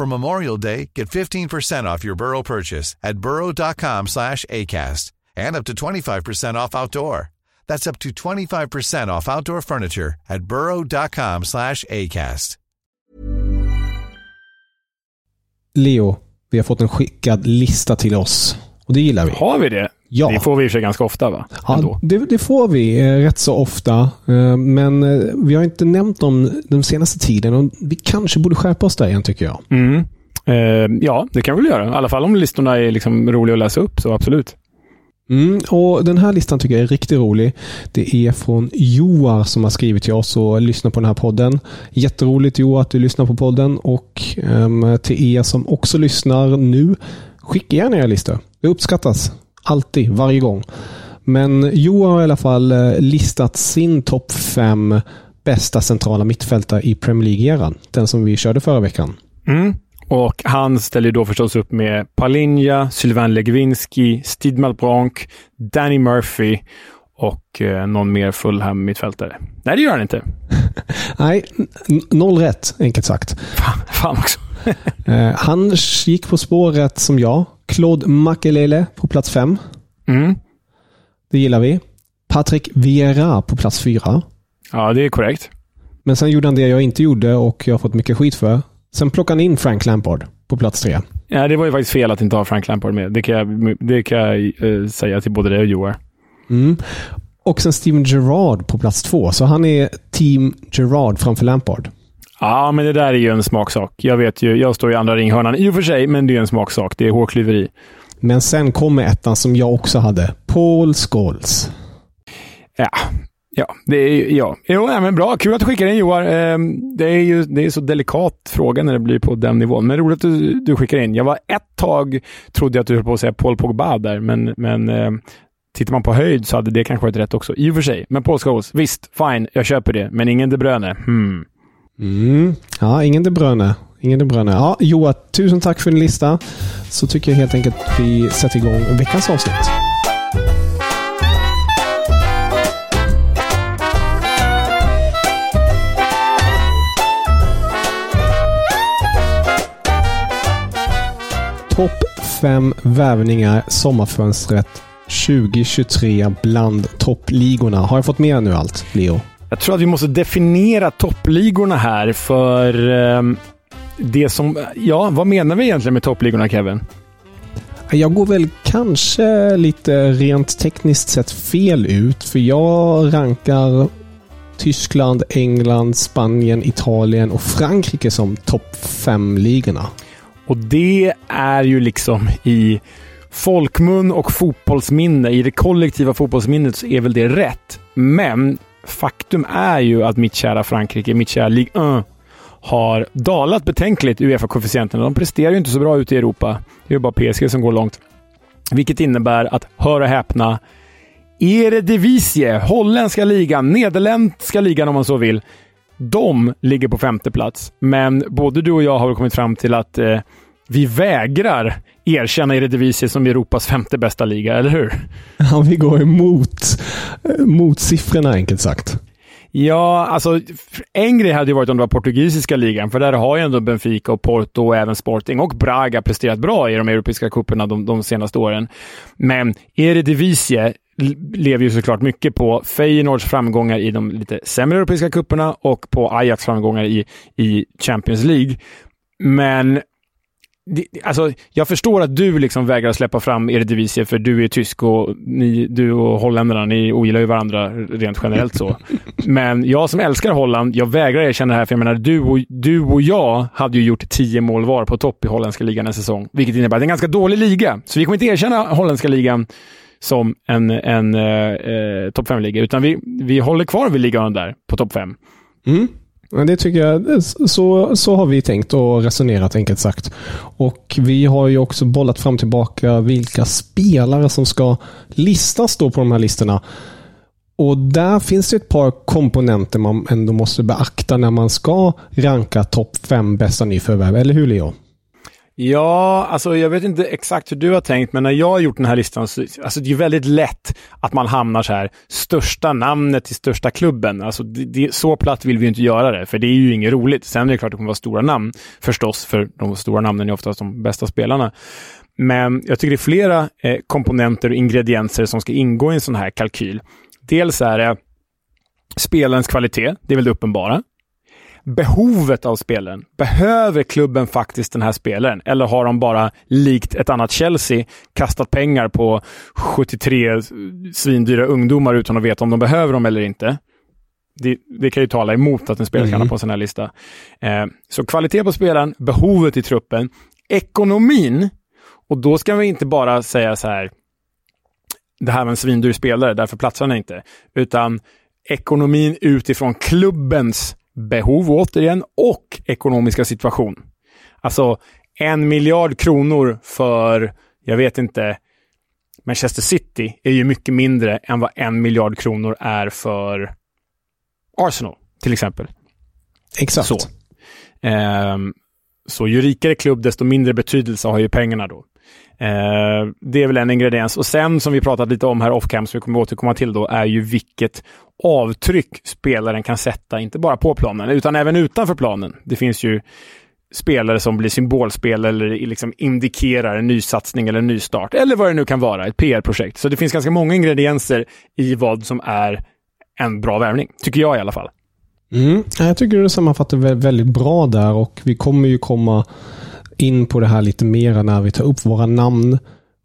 For Memorial Day, get 15% off your Burrow purchase at burrow.com slash ACAST and up to 25% off outdoor. That's up to 25% off outdoor furniture at burrow.com slash ACAST. Leo, vi har fått en skickad lista till oss. Och det gillar vi. Har vi det? Ja. Det får vi i och för sig ganska ofta va? Ja, det, det får vi eh, rätt så ofta. Eh, men eh, vi har inte nämnt dem den senaste tiden och vi kanske borde skärpa oss där igen tycker jag. Mm. Ja, det kan vi väl göra. I alla fall om listorna är liksom roliga att läsa upp, så absolut. Mm, och Den här listan tycker jag är riktigt rolig. Det är från Joar som har skrivit till oss och lyssnar på den här podden. Jätteroligt Joar att du lyssnar på podden och um, till er som också lyssnar nu, skicka gärna era listor. Det uppskattas. Alltid, varje gång. Men Joar har i alla fall eh, listat sin topp fem bästa centrala mittfältare i Premier League-eran. Den som vi körde förra veckan. Mm. Och han ställer då förstås upp med Palinja, Sylvain Legwinski, Steve Malbranc, Danny Murphy och eh, någon mer Fulham mittfältare. Nej, det gör han inte. Nej, noll rätt, enkelt sagt. Fan, fan också. eh, han gick på spåret som jag. Claude Makelele på plats fem. Mm. Det gillar vi. Patrick Vieira på plats fyra. Ja, det är korrekt. Men sen gjorde han det jag inte gjorde och jag har fått mycket skit för. Sen plockade han in Frank Lampard på plats tre. Ja, det var ju faktiskt fel att inte ha Frank Lampard med. Det kan jag, det kan jag eh, säga till både dig och Joar. Mm. Och sen Steven Gerrard på plats två. Så han är team Gerrard framför Lampard. Ja, men det där är ju en smaksak. Jag vet ju, jag står i andra ringhörnan i och för sig, men det är en smaksak. Det är hårklyveri. Men sen kommer ettan som jag också hade. Paul Scholes. Ja, Ja, det är, ja. Jo, ja, men bra. Kul att du skickar in Joar. Ehm, det är ju det är så delikat fråga när det blir på den nivån. Men roligt att du, du skickar in. Jag var ett tag, trodde jag att du höll på att säga Paul Pogba där, men, men ehm, tittar man på höjd så hade det kanske varit rätt också. I och för sig. Men Paul Scholes, visst, fine, jag köper det. Men ingen De Bruyne. Hmm. Mm. Ja, ingen De Bruyne. Ingen De Bruyne. Ja, Joar, tusen tack för din lista. Så tycker jag helt enkelt att vi sätter igång veckans avsnitt. Topp 5 värvningar sommarfönstret 2023 bland toppligorna. Har jag fått med nu allt, Leo? Jag tror att vi måste definiera toppligorna här för eh, det som... Ja, vad menar vi egentligen med toppligorna, Kevin? Jag går väl kanske lite rent tekniskt sett fel ut, för jag rankar Tyskland, England, Spanien, Italien och Frankrike som topp 5-ligorna. Och det är ju liksom i folkmun och fotbollsminne, i det kollektiva fotbollsminnet, så är väl det rätt. Men faktum är ju att mitt kära Frankrike, mitt kära Ligue 1, har dalat betänkligt i Uefa-koefficienterna. De presterar ju inte så bra ute i Europa. Det är ju bara PSG som går långt. Vilket innebär att, hör och häpna, Eredivisie, holländska ligan, nederländska ligan om man så vill, de ligger på femte plats. Men både du och jag har kommit fram till att eh, vi vägrar erkänna Eredivisie som Europas femte bästa liga, eller hur? Ja, vi går emot mot siffrorna enkelt sagt. Ja, alltså en grej hade ju varit om det var portugisiska ligan, för där har ju ändå Benfica och Porto och även Sporting och Braga presterat bra i de europeiska cuperna de, de senaste åren. Men Eredivisie lever ju såklart mycket på Feyenoords framgångar i de lite sämre europeiska cuperna och på Ajax framgångar i, i Champions League. Men alltså, jag förstår att du liksom vägrar släppa fram Eredivisie för du är tysk och ni, du och holländarna, ni ogillar ju varandra rent generellt så. Men jag som älskar Holland, jag vägrar erkänna det här för jag menar, du och, du och jag hade ju gjort tio mål var på topp i holländska ligan en säsong, vilket innebär att det är en ganska dålig liga. Så vi kommer inte erkänna holländska ligan som en, en eh, eh topp 5-liga, utan vi, vi håller kvar vid ligan där på topp 5. Mm. Men det tycker jag, så, så har vi tänkt och resonerat enkelt sagt. Och vi har ju också bollat fram och tillbaka vilka spelare som ska listas då på de här listorna. Och där finns det ett par komponenter man ändå måste beakta när man ska ranka topp fem bästa nyförvärv, eller hur Leo? Ja, alltså jag vet inte exakt hur du har tänkt, men när jag har gjort den här listan så alltså det är väldigt lätt att man hamnar så här, största namnet i största klubben. Alltså det, det, så platt vill vi inte göra det, för det är ju inget roligt. Sen är det klart att det kommer vara stora namn förstås, för de stora namnen är oftast de bästa spelarna. Men jag tycker det är flera eh, komponenter och ingredienser som ska ingå i en sån här kalkyl. Dels är det spelarens kvalitet, det är väl det uppenbara behovet av spelaren. Behöver klubben faktiskt den här spelaren? Eller har de bara, likt ett annat Chelsea, kastat pengar på 73 svindyra ungdomar utan att veta om de behöver dem eller inte? Det, det kan ju tala emot att en spelare mm. kan ha på en sån här lista. Eh, så kvalitet på spelaren, behovet i truppen, ekonomin. Och då ska vi inte bara säga så här, det här var en svindyr spelare, därför platsar han inte. Utan ekonomin utifrån klubbens behov återigen och ekonomiska situation. Alltså en miljard kronor för, jag vet inte, Manchester City är ju mycket mindre än vad en miljard kronor är för Arsenal, till exempel. Exakt. Så, um, så ju rikare klubb, desto mindre betydelse har ju pengarna då. Eh, det är väl en ingrediens. Och sen som vi pratat lite om här off-cam, som vi kommer återkomma till då, är ju vilket avtryck spelaren kan sätta, inte bara på planen, utan även utanför planen. Det finns ju spelare som blir symbolspel eller liksom indikerar en nysatsning eller en nystart, eller vad det nu kan vara, ett PR-projekt. Så det finns ganska många ingredienser i vad som är en bra värvning, tycker jag i alla fall. Mm. Jag tycker du sammanfattar väldigt bra där och vi kommer ju komma in på det här lite mer när vi tar upp våra namn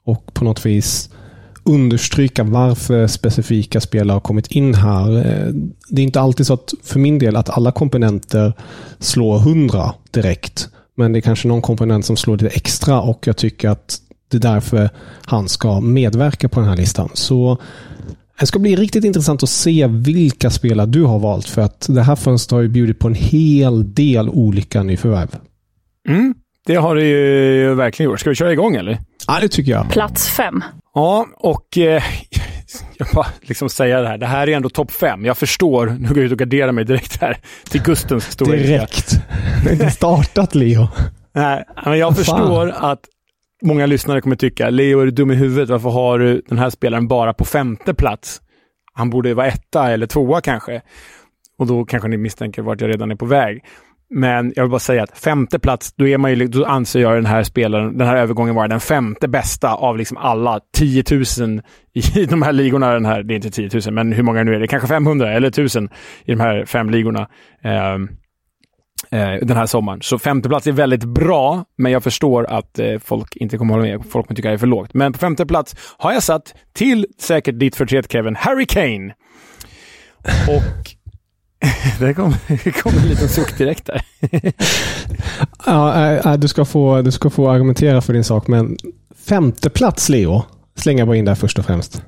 och på något vis understryka varför specifika spelare har kommit in här. Eh, det är inte alltid så att, för min del, att alla komponenter slår 100 direkt. Men det är kanske någon komponent som slår lite extra och jag tycker att det är därför han ska medverka på den här listan. Så det ska bli riktigt intressant att se vilka spelare du har valt för att det här fönstret har ju bjudit på en hel del olika nyförvärv. Mm. Det har det ju verkligen gjort. Ska vi köra igång eller? Ja, det tycker jag. Plats fem. Ja, och eh, jag bara liksom säga det här. Det här är ändå topp fem. Jag förstår. Nu går jag ut och garderar mig direkt här till Gustens stora Direkt. Det har inte startat, Leo. Nej, men jag förstår att många lyssnare kommer tycka, Leo är du dum i huvudet? Varför har du den här spelaren bara på femte plats? Han borde vara etta eller tvåa kanske. Och då kanske ni misstänker vart jag redan är på väg. Men jag vill bara säga att femte plats, då, är man ju, då anser jag den här spelaren, den här övergången vara den femte bästa av liksom alla 10 000 i de här ligorna. Den här, det är inte 10 000, men hur många nu är det? Kanske 500 eller 1000 i de här fem ligorna. Eh, eh, den här sommaren. Så femte plats är väldigt bra, men jag förstår att eh, folk inte kommer hålla med. Folk kommer tycka det är för lågt. Men på femte plats har jag satt, till säkert ditt förtret Kevin, Harry Kane. Och det kom, det kom en liten suck direkt där. ja, du, ska få, du ska få argumentera för din sak, men femte plats Leo, slänga bara in där först och främst.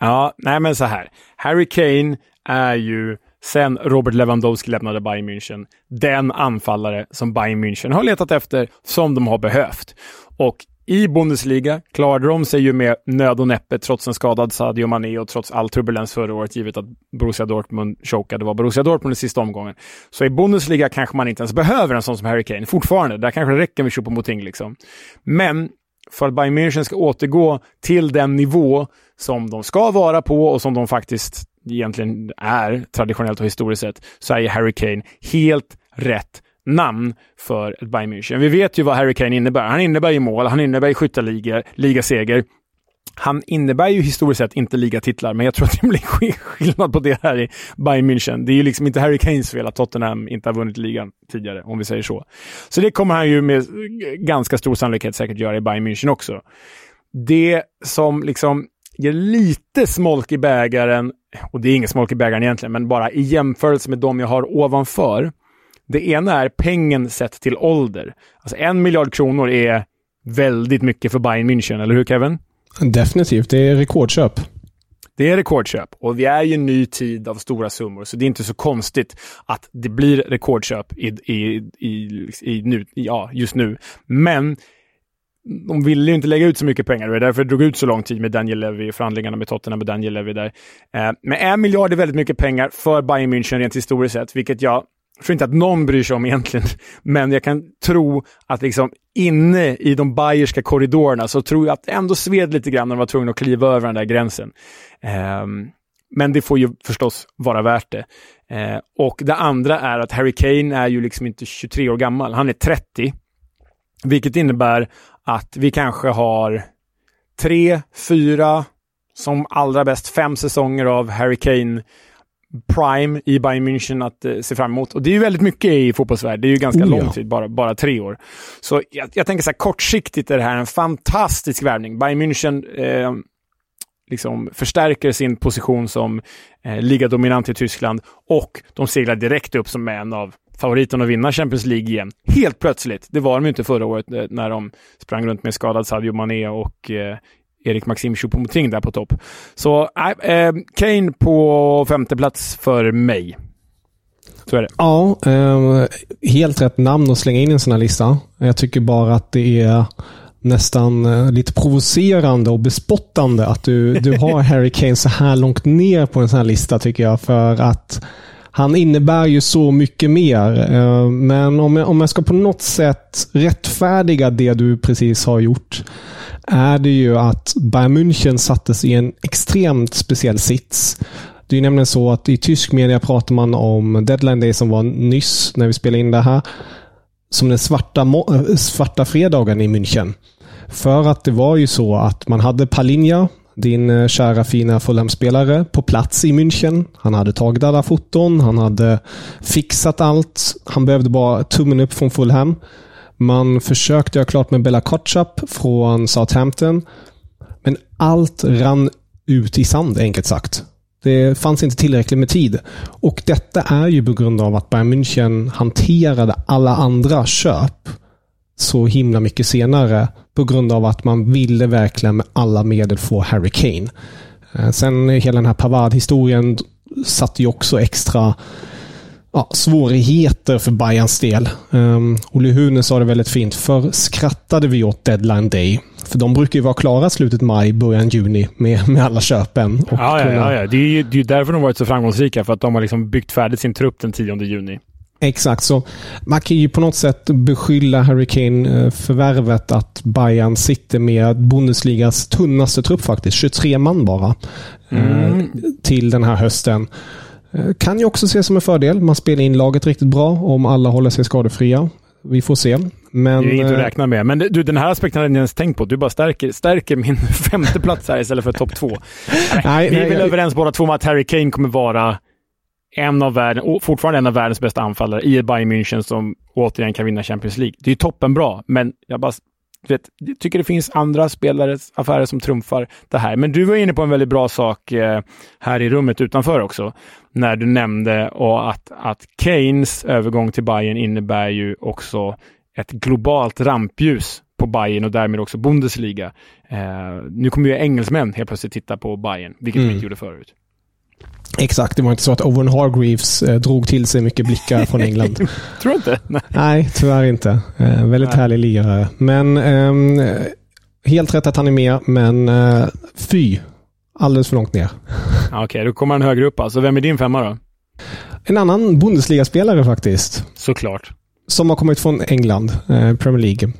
Ja, nej men så här. Harry Kane är ju sen Robert Lewandowski lämnade Bayern München, den anfallare som Bayern München har letat efter, som de har behövt. Och i Bundesliga klarade de sig ju med nöd och näppe trots en skadad Sadio Mané och trots all turbulens förra året, givet att Borussia Dortmund chokade var Borussia Dortmund i sista omgången. Så i Bundesliga kanske man inte ens behöver en sån som Harry Kane, fortfarande. Där kanske det räcker med Choupo-Moting liksom. Men för att Bayern München ska återgå till den nivå som de ska vara på och som de faktiskt egentligen är traditionellt och historiskt sett, så är Harry Kane helt rätt namn för ett Bayern München. Vi vet ju vad Harry Kane innebär. Han innebär ju mål, han innebär ju skytteliga, ligaseger. Han innebär ju historiskt sett inte ligatitlar, men jag tror att det blir skillnad på det här i Bayern München. Det är ju liksom inte Harry Kanes fel att Tottenham inte har vunnit ligan tidigare, om vi säger så. Så det kommer han ju med ganska stor sannolikhet säkert göra i Bayern München också. Det som liksom ger lite smolk i bägaren, och det är ingen smolk i bägaren egentligen, men bara i jämförelse med de jag har ovanför, det ena är pengen sett till ålder. Alltså en miljard kronor är väldigt mycket för Bayern München, eller hur Kevin? Definitivt, det är rekordköp. Det är rekordköp och vi är i en ny tid av stora summor, så det är inte så konstigt att det blir rekordköp i, i, i, i nu, ja, just nu. Men de ville ju inte lägga ut så mycket pengar. Det var därför det drog ut så lång tid med Daniel Levy, förhandlingarna med Tottenham med Daniel Levy där. Eh, men en miljard är väldigt mycket pengar för Bayern München rent historiskt sett, vilket jag jag tror inte att någon bryr sig om egentligen, men jag kan tro att liksom inne i de bayerska korridorerna så tror jag att det ändå sved lite grann när de var tvungna att kliva över den där gränsen. Um, men det får ju förstås vara värt det. Eh, och det andra är att Harry Kane är ju liksom inte 23 år gammal, han är 30. Vilket innebär att vi kanske har tre, fyra, som allra bäst fem säsonger av Harry Kane prime i Bayern München att eh, se fram emot. Och det är ju väldigt mycket i fotbollsvärlden. Det är ju ganska oh, lång tid, bara, bara tre år. Så jag, jag, tänker så här, kortsiktigt är det här en fantastisk värvning. Bayern München eh, liksom förstärker sin position som eh, ligadominant i Tyskland och de seglar direkt upp som en av favoriterna att vinna Champions League igen. Helt plötsligt. Det var de inte förra året eh, när de sprang runt med skadad Sadio Mané och eh, Erik Maxim Choupo-Moting där på topp. Så äh, Kane på femte plats för mig. Så är det. Ja, eh, helt rätt namn att slänga in i en sån här lista. Jag tycker bara att det är nästan eh, lite provocerande och bespottande att du, du har Harry Kane så här långt ner på en sån här lista tycker jag. För att han innebär ju så mycket mer. Eh, men om jag, om jag ska på något sätt rättfärdiga det du precis har gjort är det ju att Bayern München sattes i en extremt speciell sits. Det är nämligen så att i tysk media pratar man om deadline day som var nyss när vi spelade in det här. Som den svarta, eh, svarta fredagen i München. För att det var ju så att man hade Palinja, din eh, kära fina Fulham-spelare, på plats i München. Han hade tagit alla foton, han hade fixat allt. Han behövde bara tummen upp från Fulham. Man försökte göra klart med Bella Kotschap från Southampton. Men allt rann ut i sand, enkelt sagt. Det fanns inte tillräckligt med tid. Och detta är ju på grund av att Bayern München hanterade alla andra köp så himla mycket senare på grund av att man ville verkligen med alla medel få Harry Kane. Eh, sen hela den här Pavard-historien satte ju också extra ja, svårigheter för Bayerns del. Um, Olle Hune sa det väldigt fint. För skrattade vi åt deadline day. För de brukar ju vara klara slutet maj, början juni med, med alla köpen. ja, ja, ja, ja, Det är ju det är därför de varit så framgångsrika. För att de har liksom byggt färdigt sin trupp den 10 juni. Exakt, så man kan ju på något sätt beskylla Harry Kane-förvärvet eh, att Bayern sitter med Bundesligas tunnaste trupp faktiskt. 23 man bara. Eh, mm. Till den här hösten. Eh, kan ju också ses som en fördel. Man spelar in laget riktigt bra om alla håller sig skadefria. Vi får se. Men, det är inget att räkna med. Men du, den här aspekten har jag inte ens tänkt på. Du bara stärker, stärker min femte plats här istället för topp två. Nej, vi är nej, väl jag... överens båda två om att Harry Kane kommer vara en av världen, fortfarande en av världens bästa anfallare i ett Bayern München som återigen kan vinna Champions League. Det är toppenbra, men jag bara vet, jag tycker det finns andra spelares affärer som trumfar det här. Men du var inne på en väldigt bra sak eh, här i rummet utanför också, när du nämnde och att, att Keynes övergång till Bayern innebär ju också ett globalt rampljus på Bayern och därmed också Bundesliga. Eh, nu kommer ju engelsmän helt plötsligt titta på Bayern, vilket mm. de inte gjorde förut. Exakt, det var inte så att Owen Hargreaves eh, drog till sig mycket blickar från England. Tror inte? Nej. Nej, tyvärr inte. Eh, väldigt Nej. härlig lirare. Men eh, helt rätt att han är med, men uh, fy. Alldeles för långt ner. Okej, okay, då kommer han högre upp alltså. Vem är din femma då? En annan Bundesliga-spelare faktiskt. Såklart. Som har kommit från England, eh, Premier League.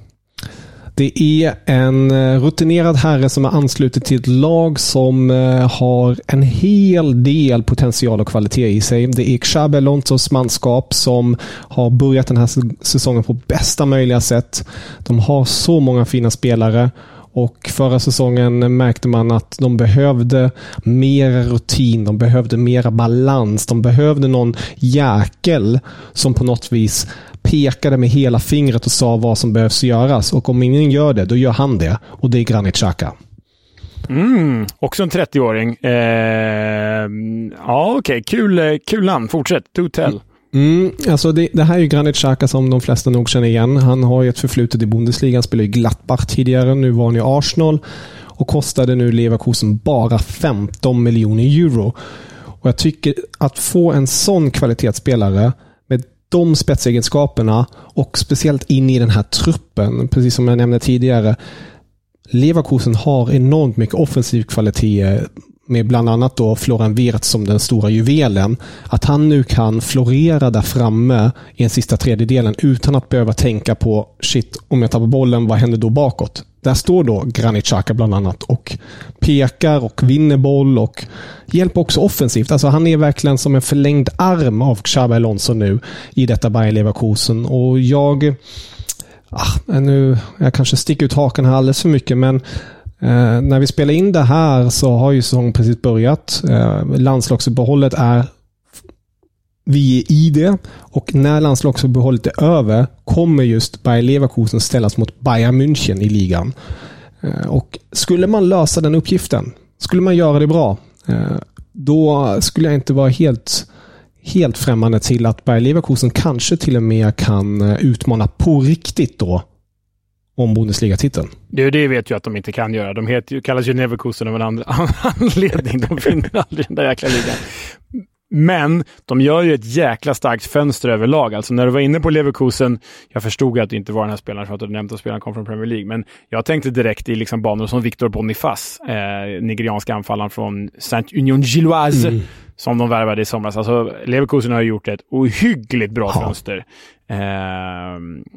Det är en eh, rutinerad herre som är anslutet till ett lag som eh, har en hel del potential och kvalitet i sig. Det är Xabi Alonsos manskap som har börjat den här säsongen på bästa möjliga sätt. De har så många fina spelare och förra säsongen märkte man att de behövde mera rutin, de behövde mera balans, de behövde någon jäkel som på något vis pekade med hela fingret och sa vad som behövs göras. Och om ingen gör det, då gör han det. Och det är Granit Xhaka. Mm, också en 30-åring. Eh, ja, okej. Okay. Kul, kul namn. Fortsätt. Do tell. Mm, alltså det, det, här är ju Granit Xhaka som de flesta nog känner igen. Han har ju ett förflutet i Bundesliga. Han spelade i Gladbach tidigare. Nu var han i Arsenal och kostade nu Leverkusen bara 15 miljoner euro. Och Jag tycker att få en sån kvalitetsspelare de spetsegenskaperna och speciellt in i den här truppen, precis som jag nämnde tidigare. Leverkusen har enormt mycket offensiv kvalitet med bland annat då Florian Wirtz som den stora juvelen. Att han nu kan florera där framme i den sista tredjedelen utan att behöva tänka på shit, om jag tappar bollen, vad händer då bakåt? Där står då Granit Xhaka bland annat och pekar och vinner boll och hjälper också offensivt. Alltså han är verkligen som en förlängd arm av Xabi Alonso nu i detta Bayer Leverkusen. Och jag... Ah, nu, jag kanske sticker ut hakan här alldeles för mycket, men Eh, när vi spelar in det här så har ju säsongen precis börjat. Eh, landslagsuppehållet är vi är i det och när landslagsuppehållet är över kommer just Bayer Leverkusen ställas mot Bayern München i ligan. Eh, och skulle man lösa den uppgiften, skulle man göra det bra, eh, då skulle jag inte vara helt helt främmande till att Bayer Leverkusen kanske till och med kan eh, utmana på riktigt då om Bundesliga-titeln. Det, det vet ju att de inte kan göra. De heter, kallas ju Neverkusen av en andra anledning. De finner aldrig den där jäkla ligan. Men de gör ju ett jäkla starkt fönster överlag. Alltså när du var inne på Leverkusen, jag förstod att det inte var den här spelaren för att du nämnde att spelaren kom från Premier League, men jag tänkte direkt i liksom banor som Victor Bonifaz, eh, nigerianska anfallaren från Saint Union Gilloise, mm. som de värvade i somras. Alltså Leverkusen har gjort ett ohyggligt bra ja. fönster. Uh,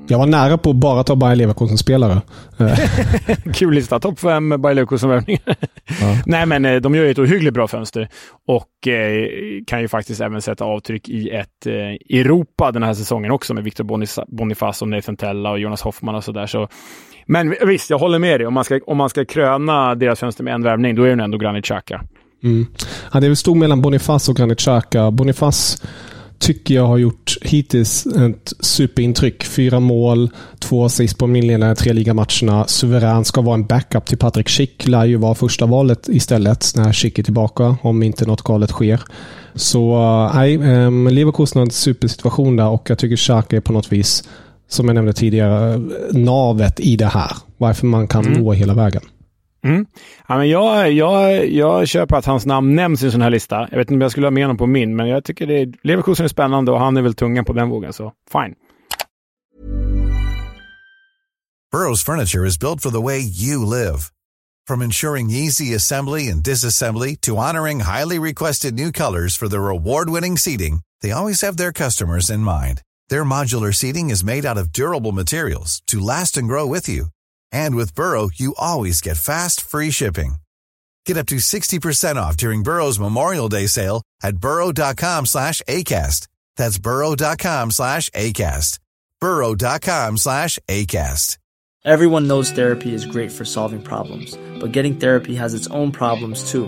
jag var nära på att bara ta Bayer Leverkusen-spelare. Kul lista. Topp fem Bayer Leverkusen-värvningar. ja. Nej, men eh, de gör ju ett ohyggligt bra fönster och eh, kan ju faktiskt även sätta avtryck i ett eh, Europa den här säsongen också med Victor Boniface och Nathan Tella och Jonas Hoffman och sådär. Så, men visst, jag håller med dig. Om man ska, om man ska kröna deras fönster med en värvning, då är det ändå Granit Xhaka. Mm. Ja, det är väl stor mellan Boniface och Granit Xhaka. Boniface tycker jag har gjort hittills ett superintryck. Fyra mål, två assist på de inledande tre ligamatcherna. Suverän ska vara en backup till Patrik Schick. Lär ju vara första valet istället när Schick är tillbaka, om inte något galet sker. Så nej, um, Leverkusen har en supersituation där och jag tycker Schalke är på något vis, som jag nämnde tidigare, navet i det här. Varför man kan mm. nå hela vägen. Mm. Ja, men jag, jag, jag köper att hans namn nämns i en sån här lista. Jag vet inte om jag skulle ha med honom på min, men jag tycker det Leverkusen är spännande och han är väl tungan på den vågen, så fine. Burrows furniture is built for the way you live. From ensuring easy assembly and disassembly to honoring highly requested new colors for their award-winning seating, they always have their customers in mind. Their modular seating is made out of durable materials to last and grow with you. And with Burrow, you always get fast, free shipping. Get up to 60% off during Burrow's Memorial Day sale at burrow.com slash ACAST. That's burrow.com slash ACAST. burrow.com slash ACAST. Everyone knows therapy is great for solving problems, but getting therapy has its own problems too,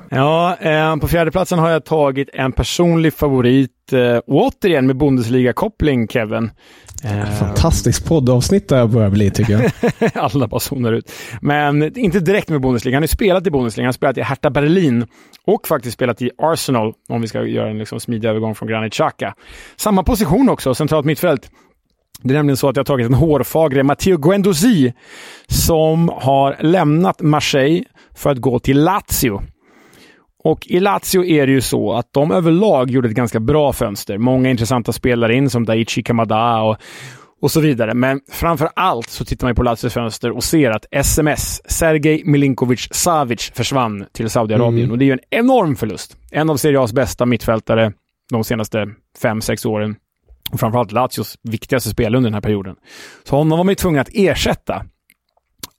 Ja, eh, på fjärde platsen har jag tagit en personlig favorit. Eh, återigen med Bundesliga-koppling, Kevin. Eh, Fantastiskt poddavsnitt där börjar bli, tycker jag. Alla bara zonar ut. Men inte direkt med Bundesliga. Han har ju spelat i Bundesliga. Han har spelat i Hertha Berlin och faktiskt spelat i Arsenal, om vi ska göra en liksom smidig övergång från Granit Xhaka. Samma position också, centralt mittfält. Det är nämligen så att jag har tagit en hårfagre Matteo Guendouzi som har lämnat Marseille för att gå till Lazio. Och i Lazio är det ju så att de överlag gjorde ett ganska bra fönster. Många intressanta spelare in som Daichi Kamada och, och så vidare. Men framför allt så tittar man på Lazios fönster och ser att SMS, Sergej Milinkovic Savic, försvann till Saudiarabien. Mm. Och det är ju en enorm förlust. En av Serie A's bästa mittfältare de senaste fem sex åren. Och framförallt Lazios viktigaste spelare under den här perioden. Så honom var man ju tvungen att ersätta.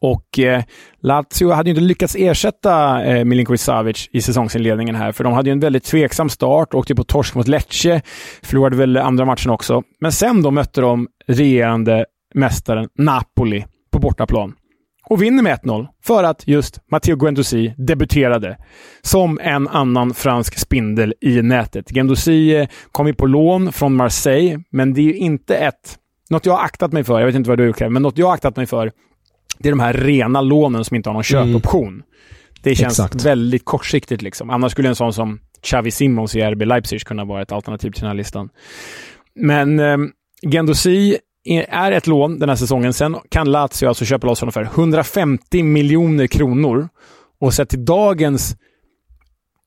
Och eh, Lazio hade ju inte lyckats ersätta eh, Milinkovic Savic i säsongsinledningen här, för de hade ju en väldigt tveksam start, åkte på torsk mot Lecce, förlorade väl andra matchen också. Men sen då mötte de regerande mästaren Napoli på bortaplan och vinner med 1-0 för att just Matteo Guendouzi debuterade som en annan fransk spindel i nätet. Guendouzi eh, kom ju på lån från Marseille, men det är ju inte ett... Något jag har aktat mig för, jag vet inte vad du har gjort men något jag har aktat mig för det är de här rena lånen som inte har någon köpoption. Mm. Det känns Exakt. väldigt kortsiktigt. Liksom. Annars skulle en sån som Xavi Simons i RB Leipzig kunna vara ett alternativ till den här listan. Men eh, Gendosi är ett lån den här säsongen. Sen kan Lazio alltså köpa loss honom för 150 miljoner kronor. Och sett till dagens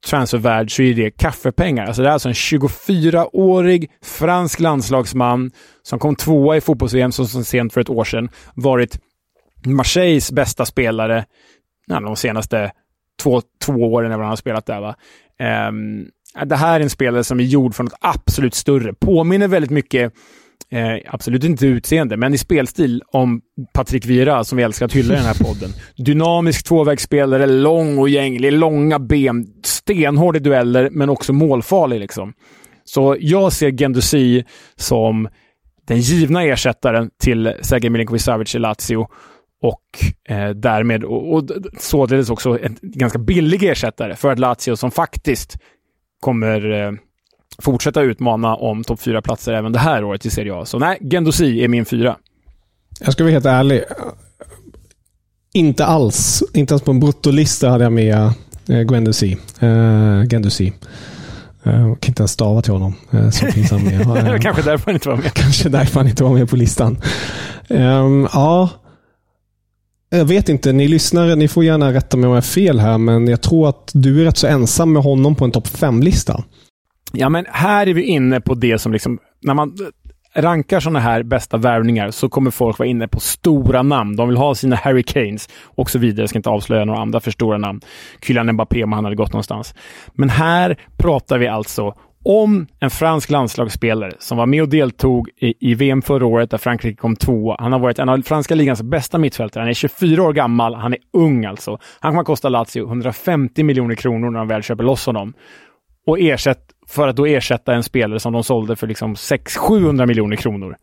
transfervärld så är det kaffepengar. Alltså det är alltså en 24-årig fransk landslagsman som kom tvåa i fotbolls-VM så sent för ett år sedan. Varit Marseilles bästa spelare de senaste två, två åren när han har spelat där. Va? Um, det här är en spelare som är gjord för något absolut större. Påminner väldigt mycket, eh, absolut inte utseende, men i spelstil om Patrik Vira som vi älskar att hylla i den här podden. Dynamisk tvåvägsspelare, lång och gänglig, långa ben, stenhård i dueller, men också målfarlig. Liksom. Så jag ser Gendusi som den givna ersättaren till Sergej Milinkovic Savic i Lazio och eh, därmed och, och således också en ganska billig ersättare för ett Lazio som faktiskt kommer eh, fortsätta utmana om topp fyra platser även det här året i Serie A. Så nej, Gendosi är min fyra. Jag ska vara helt ärlig. Inte alls. Inte ens på en bruttolista hade jag med eh, Gendosi. Eh, Gendosi. Jag eh, kan inte ens stava till honom. Eh, så han med. Kanske därför han inte var med. Kanske därför han inte var med på listan. Um, ja, jag vet inte, ni lyssnare, ni får gärna rätta mig om jag har fel här, men jag tror att du är rätt så ensam med honom på en topp 5-lista. Ja, men här är vi inne på det som liksom, när man rankar sådana här bästa värvningar så kommer folk vara inne på stora namn. De vill ha sina Harry Kanes och så vidare. Jag ska inte avslöja några andra för stora namn. Kylian Mbappé om han hade gått någonstans. Men här pratar vi alltså om en fransk landslagsspelare som var med och deltog i, i, VM förra året där Frankrike kom tvåa. Han har varit en av franska ligans bästa mittfältare. Han är 24 år gammal. Han är ung alltså. Han kommer att kosta Lazio 150 miljoner kronor när de väl köper loss honom. Och ersätt, för att då ersätta en spelare som de sålde för liksom 600-700 miljoner kronor.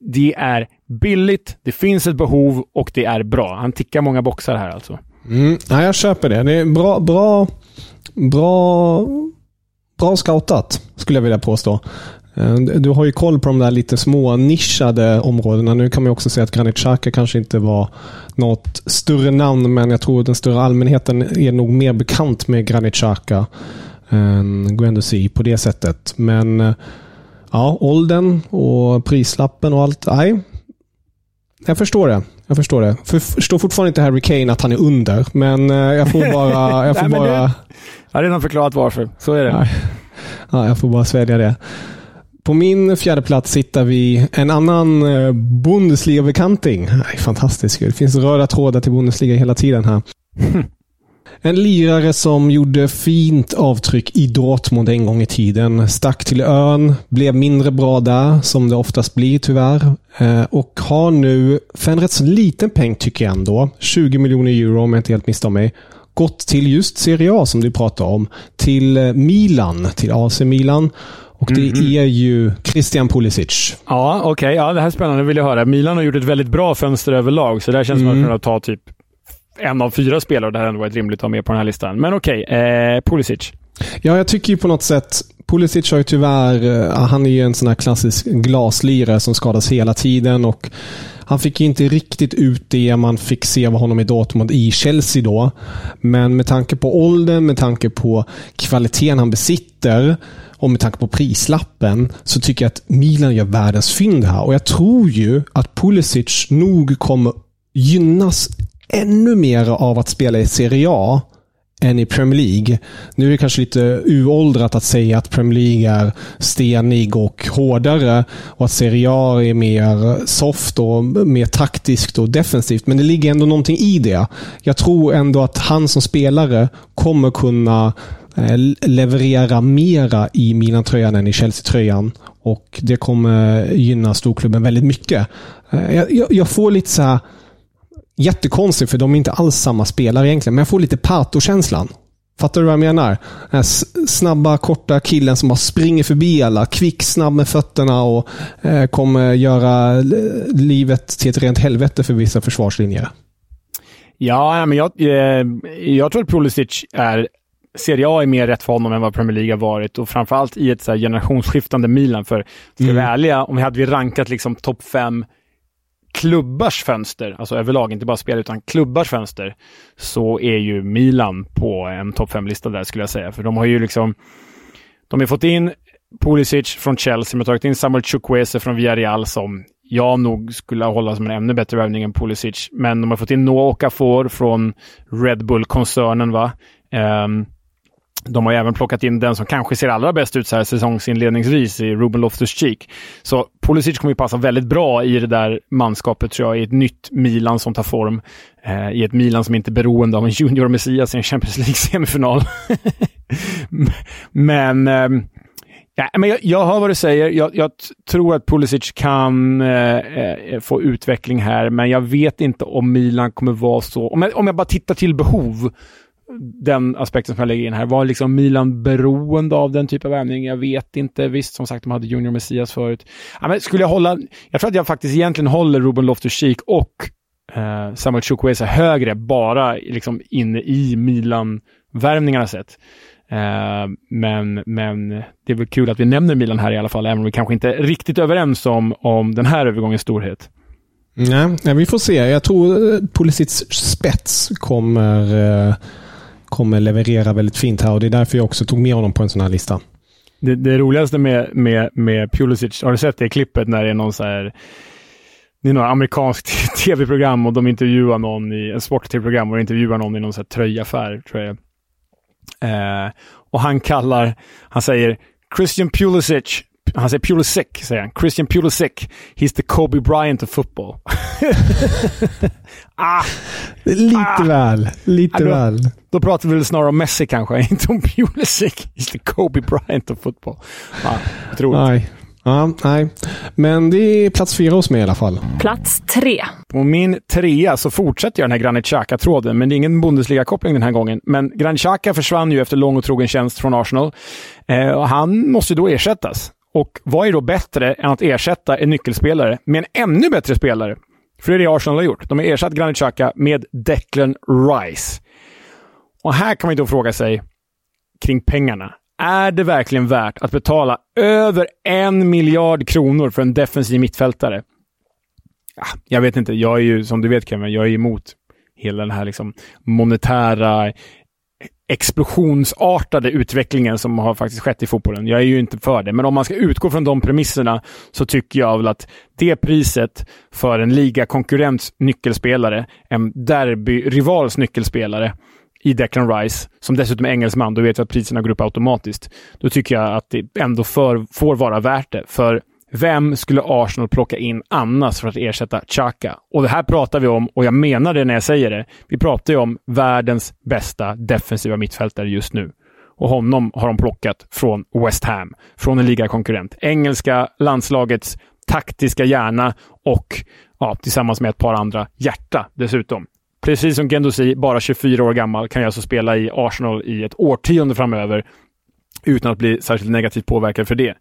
Det är billigt, det finns ett behov och det är bra. Han tickar många boxar här alltså. Mm, ja, jag köper det. Det är bra, bra, bra bra scoutat, skulle jag vilja påstå. Eh, du har ju koll på de där lite små nischade områdena. Nu kan man också säga att Granit Xhaka kanske inte var något större namn, men jag tror den större allmänheten är nog mer bekant med Granit Xhaka än Guendouzi på det sättet. Men eh, ja, åldern och prislappen och allt. Nej, jag förstår det. Jag förstår det. För, förstår fortfarande inte Harry Kane att han är under, men eh, jag får bara... Jag får Nej, bara det- Jag har redan förklarat varför. Så är det. Nej. Ja, jag får bara svälja det. På min fjärde plats hittar vi en annan eh, Bundesliga-bekanting. Nej, Fantastiskt. Det finns röda trådar till Bundesliga hela tiden här. En lirare som gjorde fint avtryck i Dortmund en gång i tiden. Stack till ön, blev mindre bra där, som det oftast blir tyvärr. Eh, Och har nu, för en rätt så liten peng tycker jag ändå, 20 miljoner euro om jag inte helt misstar mig, gått till just Serie A som du pratar om. Till eh, Milan, till AC Milan. Och det är ju Christian Pulisic. Ja, okej. Ja, det här är spännande. vill jag höra. Milan har gjort ett väldigt bra fönster överlag, så där känns det som att man kunna ta typ en av fyra spelare. Det hade ändå varit rimligt att ha med på den här listan. Men okej, eh, Pulisic. Ja, jag tycker ju på något sätt Pulisic har ju tyvärr, eh, han är ju en sån här klassisk glaslirare som skadas hela tiden och han fick ju inte riktigt ut det man fick se av honom i Dortmund i Chelsea då. Men med tanke på åldern, med tanke på kvaliteten han besitter och med tanke på prislappen så tycker jag att Milan gör världens fynd här. Och jag tror ju att Pulisic nog kommer gynnas ännu mer av att spela i Serie A än i Premier League. Nu är det kanske lite uråldrat att säga att Premier League är stenig och hårdare och att Serie A är mer soft och mer taktiskt och defensivt. Men det ligger ändå någonting i det. Jag tror ändå att han som spelare kommer kunna eh, leverera mera i Milan-tröjan än i Chelsea-tröjan. Och det kommer gynna storklubben väldigt mycket. Eh, jag, jag, jag får lite så här jättekonstigt för de är inte alls samma spelare egentligen. Men jag får lite Pato-känslan. Fattar du vad jag menar? Den här snabba, korta killen som bara springer förbi alla. Kvick, snabb med fötterna och eh, kommer göra l- livet till ett rent helvete för vissa försvarslinjer. Ja, men jag, eh, jag tror att Pulisic är Serie A är mer rätt för honom än vad Premier League har varit och framförallt i ett så generationsskiftande Milan. För ska vi vara ärliga, om vi hade vi rankat liksom topp fem klubbars fönster, alltså överlag, inte bara spel utan klubbars fönster, så är ju Milan på en topp 5-lista där skulle jag säga. För de har ju liksom, de har fått in Pulisic från Chelsea, de har tagit in Samuel Chukwese från Villarreal som jag nog skulle hålla som en ännu bättre värvning än Pulisic. Men de har fått in Noah Okafor från Red Bull-koncernen. va. Um, de har ju även plockat in den som kanske ser allra bäst ut så här säsongsinledningsvis i Ruben Loftus-Cheek. Så Pulisic kommer ju passa väldigt bra i det där manskapet tror jag, i ett nytt Milan som tar form. Eh, I ett Milan som inte är beroende av en junior Messias i en Champions League-semifinal. men eh, Ja, men jag, jag hör vad du säger. Jag, jag tror att Pulisic kan eh, eh, få utveckling här, men jag vet inte om Milan kommer vara så... Om jag, om jag bara tittar till behov, den aspekten som jag lägger in här. Var liksom Milan beroende av den typen av värvning? Jag vet inte. Visst, som sagt, de hade Junior Messias förut. Ja, men skulle jag hålla... Jag tror att jag faktiskt egentligen håller Ruben Loftus-Cheek och eh, Samuel Chukwueze högre, bara liksom inne i Milan-värvningarna sett. Eh, men, men det är väl kul att vi nämner Milan här i alla fall, även om vi kanske inte är riktigt överens om, om den här övergångens storhet. Nej, vi får se. Jag tror eh, Pulisic spets kommer, eh, kommer leverera väldigt fint här och det är därför jag också tog med honom på en sån här lista. Det, det roligaste med, med, med Pulisic, har du sett det klippet när det är någon så här det är något amerikanskt tv-program och de intervjuar någon i en sport-tv-program och de intervjuar någon i någon så här tröjaffär, tror jag. Eh, och han kallar, han säger Christian Pulisic, han säger Pulisic, säger han. Christian Pulisic, he's the Kobe Bryant of football. ah, Lite Ah! väl. Lite Ja, då- väl. då pratar vi väl snarare om Messi kanske, inte om Pulisic. He's the Kobe Bryant of football. Ah, otroligt. Nej. Ja, nej. Men det är plats fyra hos mig i alla fall. Plats tre. På min trea så fortsätter jag den här Granit Xhaka-tråden, men det är ingen Bundesliga-koppling den här gången. Men Granit Xhaka försvann ju efter lång och trogen tjänst från Arsenal. Eh, och han måste då ersättas. Och vad är då bättre än att ersätta en nyckelspelare med en ännu bättre spelare? För det är det Arsenal har gjort. De har ersatt Granit Xhaka med Declan Rice. Och här kan man ju då fråga sig kring pengarna. Är det verkligen värt att betala över en miljard kronor för en defensiv mittfältare? Ja, jag vet inte. Jag är ju, som du vet Kevin, jag är emot hela den här liksom monetära explosionsartade utvecklingen som har faktiskt skett i fotbollen. Jag är ju inte för det, men om man ska utgå från de premisserna så tycker jag väl att det priset för en ligakonkurrents nyckelspelare, en derbyrivals nyckelspelare, i Declan Rice, som dessutom är engelsman, då vet jag att priserna går upp automatiskt. Då tycker jag att det ändå för, får vara värt det. För vem skulle Arsenal plocka in annars för att ersätta Xhaka? Och det här pratar vi om, och jag menar det när jag säger det. Vi pratar ju om världens bästa defensiva mittfältare just nu. Och honom har de plockat från West Ham, från en ligakonkurrent. Engelska landslagets taktiska hjärna och ja, tillsammans med ett par andra hjärta dessutom. Precis som Gendosi, bara 24 år gammal, kan jag alltså spela i Arsenal i ett årtionde framöver utan att bli särskilt negativt påverkad för det.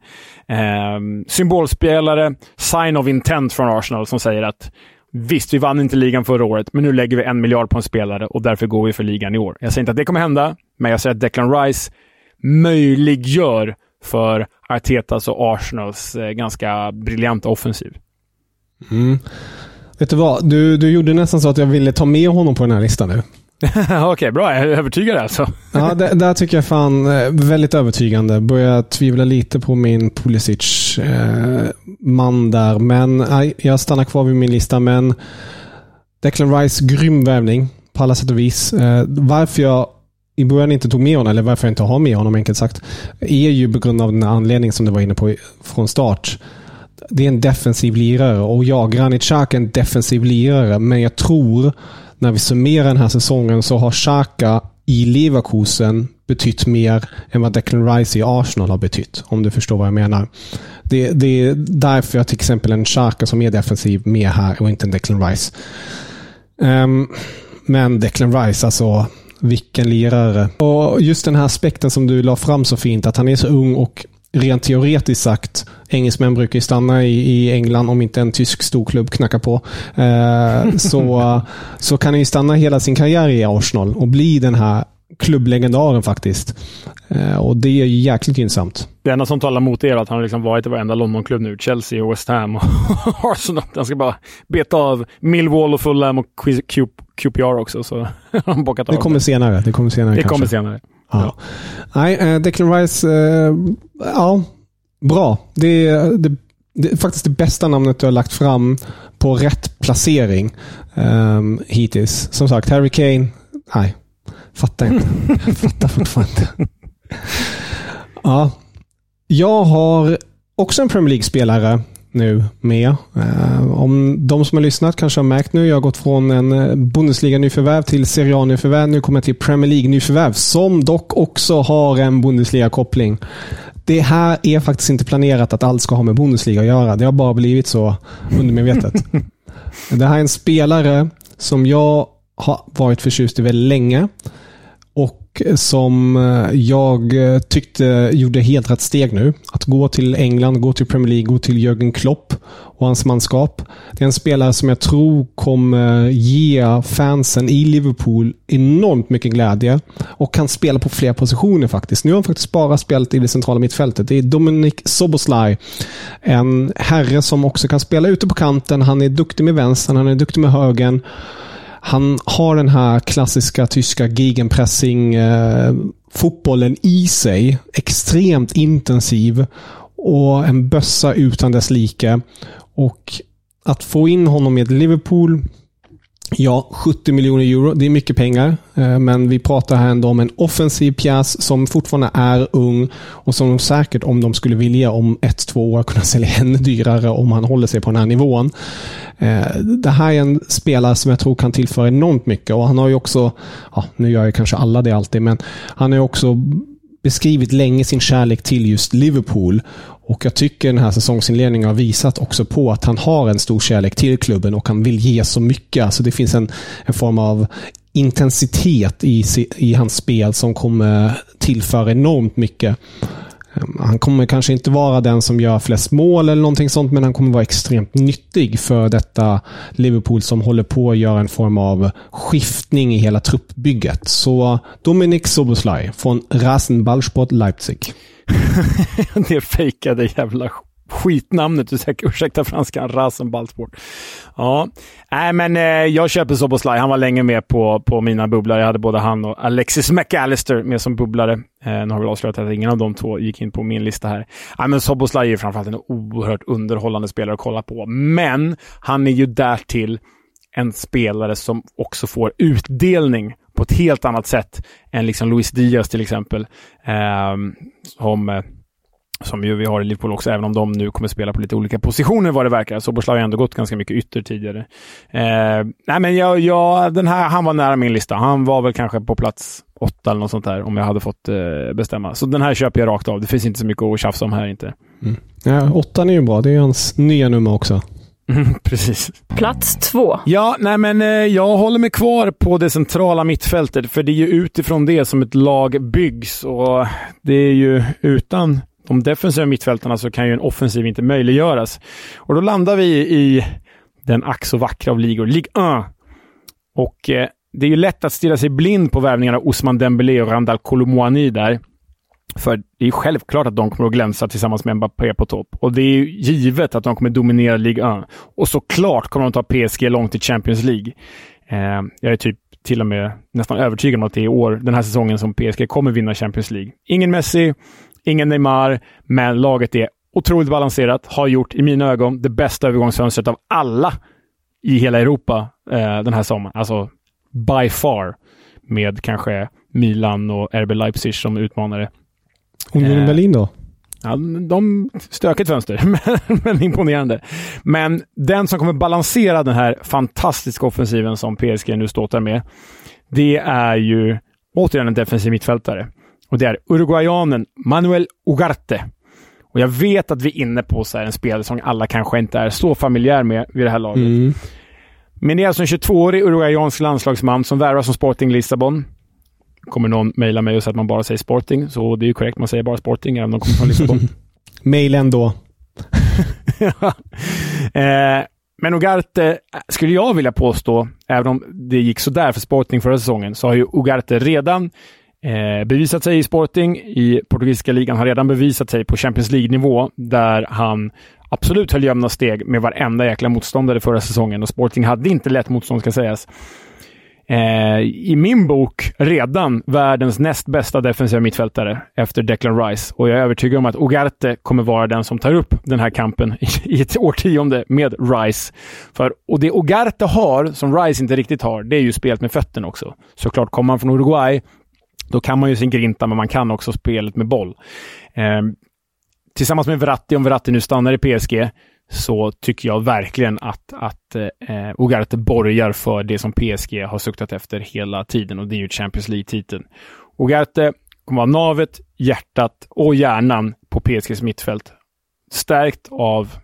Eh, symbolspelare, sign of intent från Arsenal som säger att visst, vi vann inte ligan förra året, men nu lägger vi en miljard på en spelare och därför går vi för ligan i år. Jag säger inte att det kommer hända, men jag säger att Declan Rice möjliggör för Artetas och Arsenals eh, ganska briljanta offensiv. Mm. Vet du vad? Du, du gjorde nästan så att jag ville ta med honom på den här listan nu. Okej, okay, bra. Jag är övertygad alltså. ja, det, där tycker jag fan eh, väldigt övertygande. Börjar tvivla lite på min Pulisic eh, man där. Men nej, jag stannar kvar vid min lista. Men Declan Rice, grym värvning på alla sätt och vis. Eh, varför jag i början inte tog med honom, eller varför jag inte har med honom enkelt sagt, är ju på grund av den anledning som du var inne på från start det är en defensiv lirare och ja, Granit Xhaka är en defensiv lirare, men jag tror när vi summerar den här säsongen så har Xhaka i Leverkusen betytt mer än vad Declan Rice i Arsenal har betytt. Om du förstår vad jag menar. Det, det är därför jag till exempel en Xhaka som är defensiv med här och inte en Declan Rice. Um, men Declan Rice, alltså vilken lirare. Och just den här aspekten som du la fram så fint, att han är så ung och rent teoretiskt sagt, engelsmän brukar ju stanna i, i England om inte en tysk storklubb knackar på. Eh, så, så kan han ju stanna hela sin karriär i Arsenal och bli den här klubblegendaren faktiskt. Eh, och det är jäkligt gynnsamt. Det enda som talar mot er är att han har liksom varit i varenda Londonklubb nu. Chelsea, och West Ham och Arsenal. Han ska bara beta av Millwall och Fulham och QPR också. Så han bockat av det. Kommer senare. Det kommer senare. Det kanske. kommer senare. Ja. Nej, eh, Declan Rice, eh, ja, bra. Det är, det, det är faktiskt det bästa namnet du har lagt fram på rätt placering um, hittills. Som sagt, Harry Kane, nej, fattar inte. fattar fortfarande inte. ja. Jag har också en Premier League-spelare nu med. Eh, om de som har lyssnat kanske har märkt nu, jag har gått från en eh, Bundesliga-nyförvärv till Serie A-nyförvärv. Nu kommer jag till Premier League-nyförvärv, som dock också har en Bundesliga-koppling. Det här är faktiskt inte planerat att allt ska ha med Bundesliga att göra. Det har bara blivit så undermedvetet. det här är en spelare som jag har varit förtjust i väldigt länge som eh, jag tyckte gjorde helt rätt steg nu. Att gå till England, gå till Premier League, gå till Jürgen Klopp och hans manskap. Det är en spelare som jag tror kommer ge fansen i Liverpool enormt mycket glädje och kan spela på fler positioner faktiskt. Nu har han faktiskt bara spelat i det centrala mittfältet. Det är Dominik Soboslaj. En herre som också kan spela ute på kanten. Han är duktig med vänstern, han är duktig med högern. Han har den här klassiska tyska gegenpressing eh, fotbollen i sig. Extremt intensiv och en bössa utan dess like. Och att få in honom i ett Liverpool Ja, 70 miljoner euro. Det är mycket pengar. Eh, men vi pratar här ändå om en offensiv pjäs som fortfarande är ung och som de säkert, om de skulle vilja, om ett, två år kunna sälja ännu dyrare om han håller sig på den här nivån. Eh, det här är en spelare som jag tror kan tillföra enormt mycket och han har ju också, ja, nu gör ju kanske alla det alltid, men han har ju också beskrivit länge sin kärlek till just Liverpool. Och jag tycker den här säsongsinledningen har visat också på att han har en stor kärlek till klubben och han vill ge så mycket. Alltså det finns en, en form av intensitet i, i hans spel som kommer tillföra enormt mycket. Ehm, han kommer kanske inte vara den som gör flest mål eller någonting sånt, men han kommer vara extremt nyttig för detta Liverpool som håller på att göra en form av skiftning i hela truppbygget. Så Dominik Soboslaj från Rasenballsport Leipzig. det fejkade jävla skitnamnet, ursäkta franskan, Rasenballsport. Ja, nej men eh, jag köper Soboslaj. Han var länge med på, på mina bubblare. Jag hade både han och Alexis McAllister med som bubblare. Eh, nu har vi avslöjat att ingen av de två gick in på min lista här. Äh, men Soboslaj är framförallt en oerhört underhållande spelare att kolla på. Men han är ju därtill en spelare som också får utdelning på ett helt annat sätt än liksom Luis Diaz till exempel. Ehm, eh, som, som ju vi har i Liverpool också, även om de nu kommer spela på lite olika positioner vad det verkar. Soboslav har ändå gått ganska mycket ytter tidigare. Eh, nej, men jag, jag, den här, han var nära min lista. Han var väl kanske på plats åtta eller något sånt där om jag hade fått eh, bestämma. Så den här köper jag rakt av. Det finns inte så mycket att tjafsa om här inte. Mm. Ja, åttan är ju bra. Det är hans nya nummer också. Mm, precis. Plats två. Ja, nej men eh, jag håller mig kvar på det centrala mittfältet, för det är ju utifrån det som ett lag byggs och det är ju utan de defensiva mittfältarna så kan ju en offensiv inte möjliggöras. Och då landar vi i den ack så vackra av ligor, Ligue 1. Och eh, det är ju lätt att stirra sig blind på värvningarna av Osman Dembélé och Randal Kolomouani där. För det är självklart att de kommer att glänsa tillsammans med Mbappé på topp. Och det är ju givet att de kommer dominera Ligue 1. Och såklart kommer de ta PSG långt i Champions League. Eh, jag är typ till och med nästan övertygad om att det är i år, den här säsongen, som PSG kommer vinna Champions League. Ingen Messi, ingen Neymar, men laget är otroligt balanserat. Har gjort, i mina ögon, det bästa övergångsfönstret av alla i hela Europa eh, den här sommaren. Alltså by far. Med kanske Milan och RB Leipzig som utmanare. Union Eh, Berlin då? Ja, de stökigt fönster, men, men imponerande. Men den som kommer balansera den här fantastiska offensiven som PSG nu ståtar med, det är ju återigen en defensiv mittfältare. Och det är uruguayanen Manuel Ugarte. Och jag vet att vi är inne på så här en spelare som alla kanske inte är så familjär med vid det här laget. Mm. Men det är alltså en 22-årig uruguayansk landslagsman som värvas som Sporting Lissabon. Kommer någon mejla mig och säga att man bara säger Sporting, så det är ju korrekt. Man säger bara Sporting, även om de kommer från Lissabon. Mail ändå. eh, men Ugarte, skulle jag vilja påstå, även om det gick sådär för Sporting förra säsongen, så har ju Ugarte redan eh, bevisat sig i Sporting. I portugisiska ligan har redan bevisat sig på Champions League-nivå, där han absolut höll jämna steg med varenda jäkla motståndare förra säsongen. Och Sporting hade inte lätt motstånd, ska sägas. Eh, I min bok redan världens näst bästa defensiva mittfältare efter Declan Rice. Och jag är övertygad om att Ugarte kommer vara den som tar upp den här kampen i, ett årtionde med Rice. För, och det Ugarte har, som Rice inte riktigt har, det är ju spelet med fötterna också. Såklart, kommer man från Uruguay, då kan man ju sin grinta, men man kan också spelet med boll. Eh, tillsammans med Verratti, om Verratti nu stannar i PSG, så tycker jag verkligen att, att eh, Ugarte borgar för det som PSG har suktat efter hela tiden och det är ju Champions League-titeln. Ugarte kommer vara navet, hjärtat och hjärnan på PSGs mittfält. Stärkt av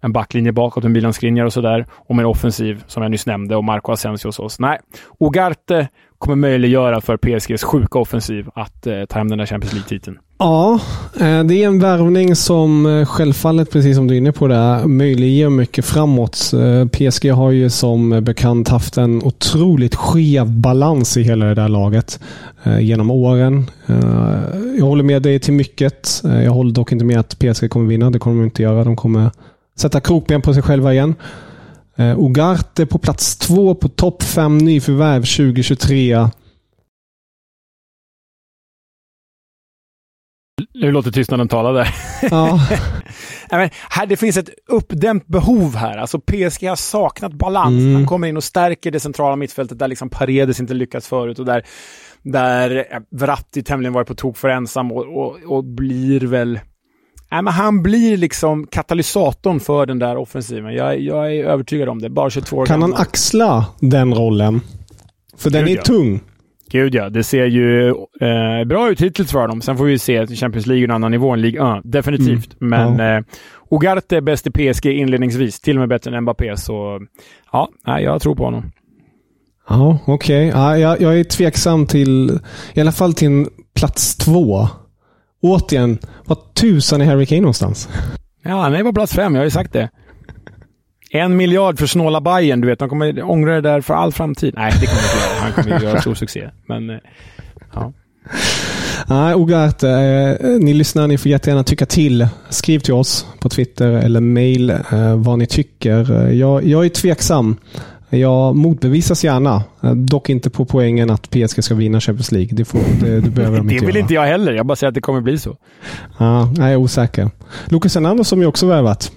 en backlinje bakåt med Milan Skriniar och sådär och med en offensiv som jag nyss nämnde och Marco Asensio hos oss. Nej, Ogarte kommer möjliggöra för PSGs sjuka offensiv att eh, ta hem den där Champions League-titeln. Ja, eh, det är en värvning som eh, självfallet, precis som du är inne på det, möjliggör mycket framåt. Eh, PSG har ju som bekant haft en otroligt skev balans i hela det där laget genom åren. Jag håller med dig till mycket. Jag håller dock inte med att PSG kommer vinna. Det kommer de inte göra. De kommer sätta krokben på sig själva igen. Ugarte på plats två på topp fem nyförvärv 2023. Nu låter tystnaden tala där. Ja. Nej, men här, det finns ett uppdämt behov här. Alltså PSG har saknat balans. Mm. Han kommer in och stärker det centrala mittfältet där liksom Paredes inte lyckats förut och där, där eh, Verratti tämligen varit på tok för ensam och, och, och blir väl... Nej, men han blir liksom katalysatorn för den där offensiven. Jag, jag är övertygad om det. Bara 22 år Kan han gammal. axla den rollen? För den Gud, är ja. tung. Gud ja, det ser ju eh, bra ut hittills för dem. Sen får vi se Champions League är en annan nivå än Ligue 1. Definitivt. Men eh, Ugarte är bäst i PSG inledningsvis. Till och med bättre än Mbappé. Så ja, jag tror på honom. Ja, okej. Ja, jag, jag är tveksam till, i alla fall till en plats två. Återigen, vad tusan är Harry Kane någonstans? Ja, han är på plats fem. Jag har ju sagt det. En miljard för snåla Bayern, du vet. De kommer ångra det där för all framtid. Nej, det kommer de inte göra. Han kommer göra stor succé. Men eh, ja. Nej, Ugarte, eh, ni lyssnar, ni får jättegärna tycka till. Skriv till oss på Twitter eller mail eh, vad ni tycker. Eh, jag, jag är tveksam. Jag motbevisas gärna. Eh, dock inte på poängen att PSG ska vinna Champions League. Det, får, det, det behöver de Det inte vill göra. inte jag heller. Jag bara säger att det kommer bli så. Ja, jag är osäker. Lucas Hernandez som ju också värvat.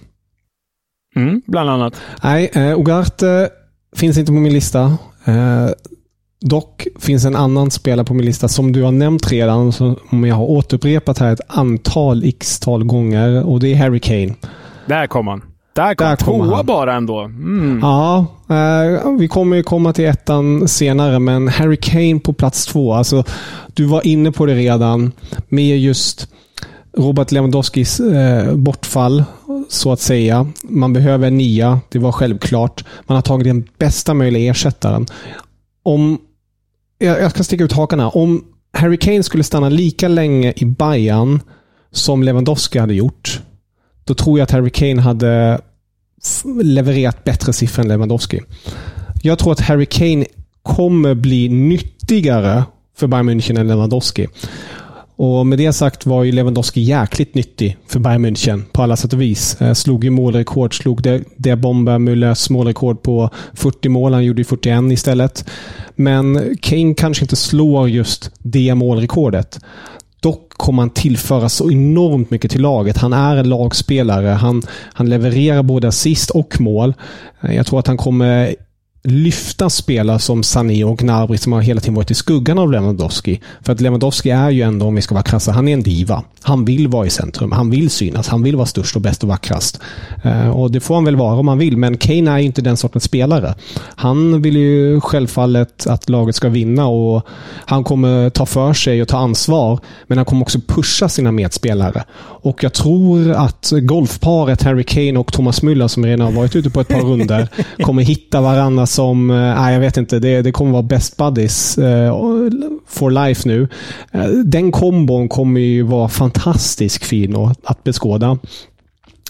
Mm, bland annat. Nej, eh, Ugarte finns inte på min lista. Eh, dock finns en annan spelare på min lista som du har nämnt redan, som jag har återupprepat här ett antal x-tal gånger och det är Harry Kane. Där kom han. Där kom Där kommer tvåa han. bara ändå. Mm. Ja, eh, vi kommer ju komma till ettan senare, men Harry Kane på plats två. Alltså, du var inne på det redan med just Robert Lewandowskis eh, bortfall, så att säga. Man behöver en nia, det var självklart. Man har tagit den bästa möjliga ersättaren. Om, jag, jag ska sticka ut hakan här. Om Harry Kane skulle stanna lika länge i Bayern som Lewandowski hade gjort, då tror jag att Harry Kane hade levererat bättre siffror än Lewandowski. Jag tror att Harry Kane kommer bli nyttigare för Bayern München än Lewandowski. Och med det sagt var ju Lewandowski jäkligt nyttig för Bayern München på alla sätt och vis. Eh, slog ju målrekord, slog det, det bomba Müllers målrekord på 40 mål. Han gjorde ju 41 istället. Men Kane kanske inte slår just det målrekordet. Dock kommer han tillföra så enormt mycket till laget. Han är en lagspelare. Han, han levererar både assist och mål. Eh, jag tror att han kommer lyfta spelare som Sané och Gnabry som har hela tiden varit i skuggan av Lewandowski. För att Lewandowski är ju ändå, om vi ska vara krassa, han är en diva. Han vill vara i centrum. Han vill synas. Han vill vara störst och bäst och vackrast. Eh, Och det får han väl vara om han vill. Men Kane är ju inte den sortens spelare. Han vill ju självfallet att laget ska vinna och han kommer ta för sig och ta ansvar. Men han kommer också pusha sina medspelare. Och jag tror att golfparet Harry Kane och Thomas Müller som redan har varit ute på ett par runder kommer hitta varandra som, eh, nej jag vet inte, det, det kommer vara best buddies eh, for life nu. Eh, Den kombon kommer ju vara fantastiskt fin att, beskåda.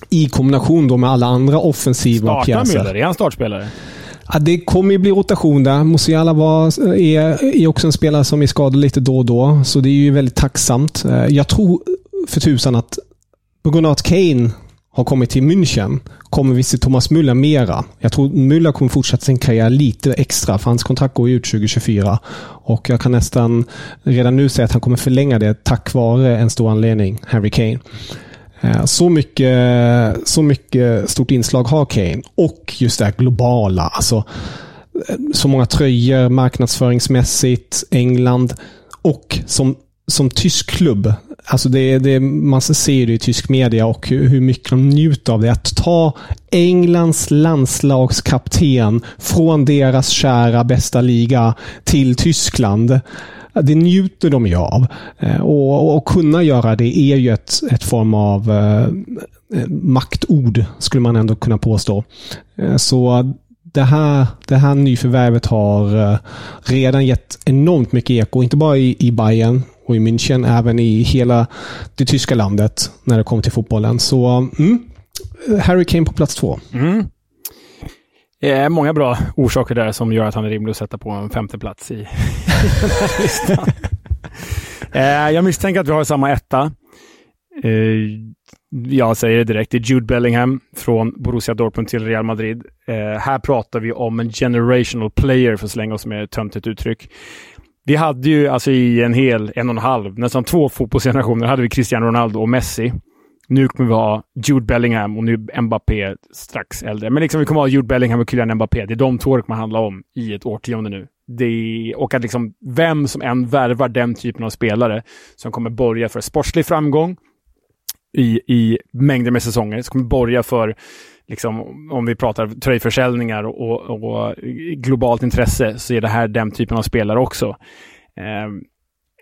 I kombination då med alla andra offensiva Startar pjäser. Müller? Är han startspelare? Ja, det kommer ju bli rotation där. Musiala var, är, är också en spelare som är skadad lite då och då, så det är ju väldigt tacksamt. Jag tror för tusan att på grund av att Kane har kommit till München kommer vi se Thomas Müller mera. Jag tror Müller kommer fortsätta sin karriär lite extra, för hans kontrakt går ju ut 2024. Och jag kan nästan redan nu säga att han kommer förlänga det tack vare en stor anledning, Harry Kane. Eh, så mycket, så mycket stort inslag har Kane. Och just det här globala. Alltså, eh, så många tröjor marknadsföringsmässigt. England. Och som, som tysk klubb. Alltså det, det, man ser det i tysk media och hur, hur mycket de njuter av det. Att ta Englands landslagskapten från deras kära bästa liga till Tyskland. Det njuter de ju av. Eh, Och, och kunna göra det är ju ett, ett form av eh, eh maktord, skulle man ändå kunna påstå. Eh, så det här, det här nyförvärvet har eh, redan gett enormt mycket eko, inte bara i, i Bayern och i München, även i hela det tyska landet när det kommer till fotbollen. Så mm, Harry Kane på plats två. Mm. Det är många bra orsaker där som gör att han är rimlig att sätta på en femte plats i, i den här listan. Eh, Jag misstänker att vi har samma etta. Eh, Jag säger det direkt, det är Jude Bellingham från Borussia Dortmund till Real Madrid. Eh, Här pratar vi om en generational player, för att slänga oss med ett töntigt uttryck. Vi hade ju alltså i en hel, en och en halv, nästan två fotbollsgenerationer hade vi Cristiano Ronaldo och Messi. Nu kommer vi ha Jude Bellingham och nu Mbappé strax äldre. Men liksom vi kommer ha Jude Bellingham och Kylian Mbappé. Det är de två det kommer handla om i ett årtionde nu. Det, och att liksom vem som än värvar den typen av spelare som kommer börja för sportslig framgång i, i mängder med säsonger, som kommer börja för Liksom, om vi pratar tröjförsäljningar och, och, och globalt intresse så är det här den typen av spelare också.